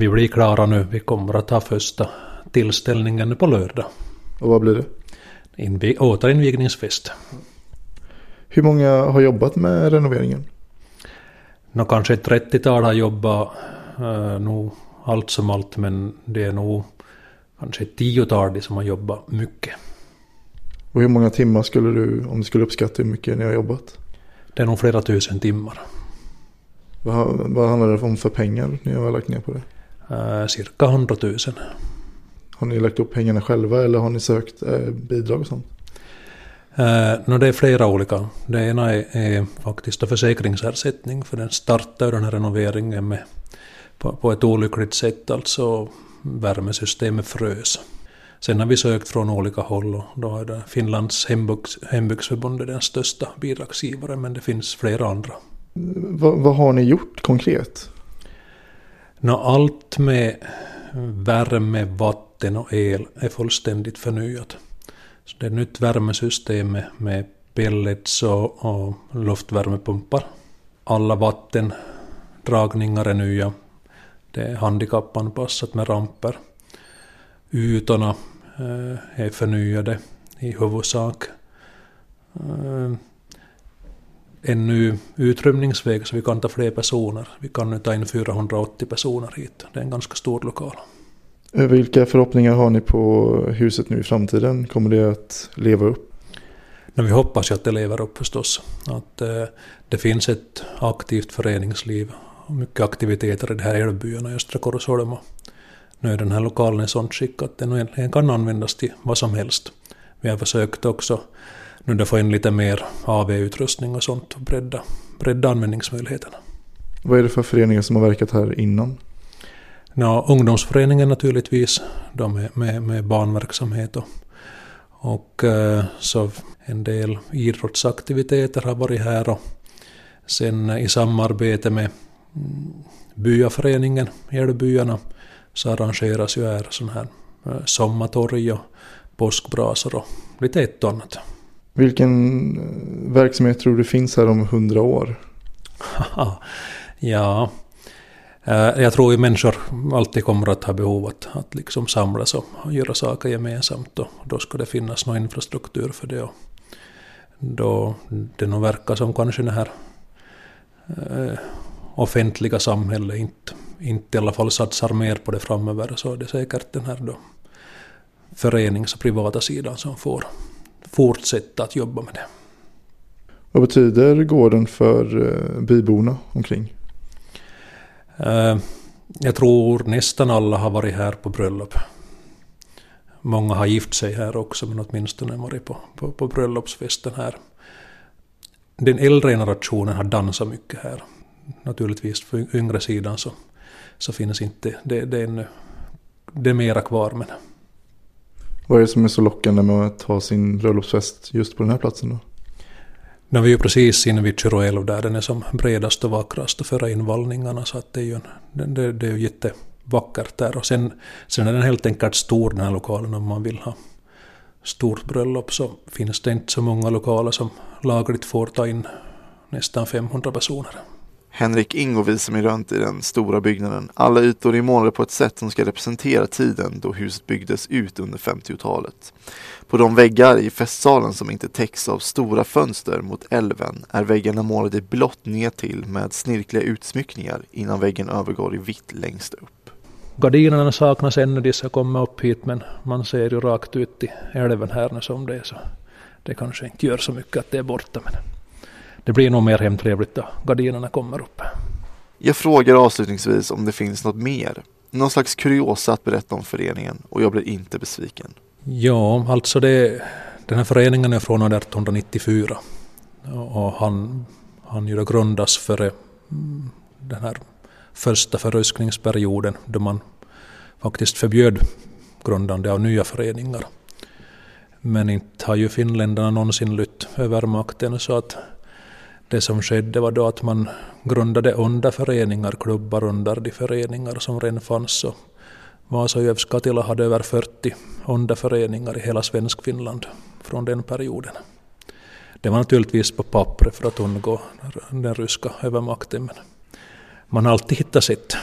Vi blir klara nu. Vi kommer att ha första tillställningen på lördag. Och vad blir det? Invi- återinvigningsfest. Hur många har jobbat med renoveringen? Nå, kanske ett 30-tal har jobbat uh, nog allt som allt men det är nog kanske ett tiotal som har jobbat mycket. Och hur många timmar skulle du, om du skulle uppskatta hur mycket ni har jobbat? Det är nog flera tusen timmar. Vad, vad handlar det om för pengar ni har lagt ner på det? Uh, cirka 100 000. Har ni lagt upp pengarna själva eller har ni sökt eh, bidrag och sånt? Uh, no, det är flera olika. Det ena är, är faktiskt försäkringsersättning för den startade den här renoveringen med, på, på ett olyckligt sätt, alltså värmesystemet frös. Sen har vi sökt från olika håll och då är det Finlands hembygds, hembygdsförbund den största bidragsgivaren men det finns flera andra. Va, vad har ni gjort konkret? No, allt med värme, vatten och el är fullständigt förnyat. Så det är ett nytt värmesystem med, med pellets och, och luftvärmepumpar. Alla vattendragningar är nya. Det är handikappanpassat med ramper. Ytorna eh, är förnyade i huvudsak. Eh, en ny utrymningsväg så vi kan ta fler personer. Vi kan nu ta in 480 personer hit. Det är en ganska stor lokal. Eh, Vilka förhoppningar har ni på huset nu i framtiden? Kommer det att leva upp? Men vi hoppas ju att det lever upp förstås. Att eh, det finns ett aktivt föreningsliv och mycket aktiviteter i de här älvbyarna i Östra Korusholm. Nu är den här lokalen i sånt skick att den egentligen kan användas till vad som helst. Vi har försökt också nu då få in lite mer AV-utrustning och sånt och bredda, bredda användningsmöjligheterna. Vad är det för föreningar som har verkat här innan? Ja, ungdomsföreningen naturligtvis, de med, med, med barnverksamhet och, och eh, så en del idrottsaktiviteter har varit här och sen i samarbete med mm, byaföreningen, Älvbyarna, så arrangeras ju här sån här eh, sommartorg och påskbrasor och lite ett och annat. Vilken eh, verksamhet tror du finns här om hundra år? ja, eh, jag tror ju människor alltid kommer att ha behov att, att liksom samlas och göra saker gemensamt och då ska det finnas någon infrastruktur för det. Och då det nog verkar som kanske det här eh, offentliga samhället inte, inte i alla fall satsar mer på det framöver så är det säkert den här då förenings och privata sidan som får fortsätta att jobba med det. Vad betyder gården för eh, byborna omkring? Eh, jag tror nästan alla har varit här på bröllop. Många har gift sig här också, men åtminstone varit på, på, på bröllopsfesten här. Den äldre generationen har dansat mycket här. Naturligtvis för yngre sidan så, så finns inte det, det, är ännu, det är mera kvar. Men vad är det som är så lockande med att ha sin bröllopsfest just på den här platsen då? när vi är ju precis inne vid Kyrå där den är som bredast och vackrast att föra invallningarna så att det är ju, en, det, det är ju jättevackert där. Och sen, sen är den helt enkelt stor den här lokalen om man vill ha stort bröllop så finns det inte så många lokaler som lagligt får ta in nästan 500 personer. Henrik Ingo visar mig runt i den stora byggnaden. Alla ytor är målade på ett sätt som ska representera tiden då huset byggdes ut under 50-talet. På de väggar i festsalen som inte täcks av stora fönster mot älven är väggarna målade i blått nedtill med snirkliga utsmyckningar innan väggen övergår i vitt längst upp. Gardinerna saknas ännu, de ska komma upp hit men man ser ju rakt ut i älven här nu som det är så det kanske inte gör så mycket att det är borta men det blir nog mer hemtrevligt då gardinerna kommer upp. Jag frågar avslutningsvis om det finns något mer. Någon slags kuriosa att berätta om föreningen och jag blir inte besviken. Ja, alltså det, den här föreningen är från 1894 och han, han ju då grundas före mm, den här första förryskningsperioden då man faktiskt förbjöd grundande av nya föreningar. Men inte har ju finländarna någonsin lytt över makten så att det som skedde var då att man grundade underföreningar, klubbar under de föreningar som redan fanns. Och Vasa Katila hade över 40 underföreningar i hela Svenskfinland från den perioden. Det var naturligtvis på pappret för att undgå den ryska övermakten men man har alltid hittat sitt.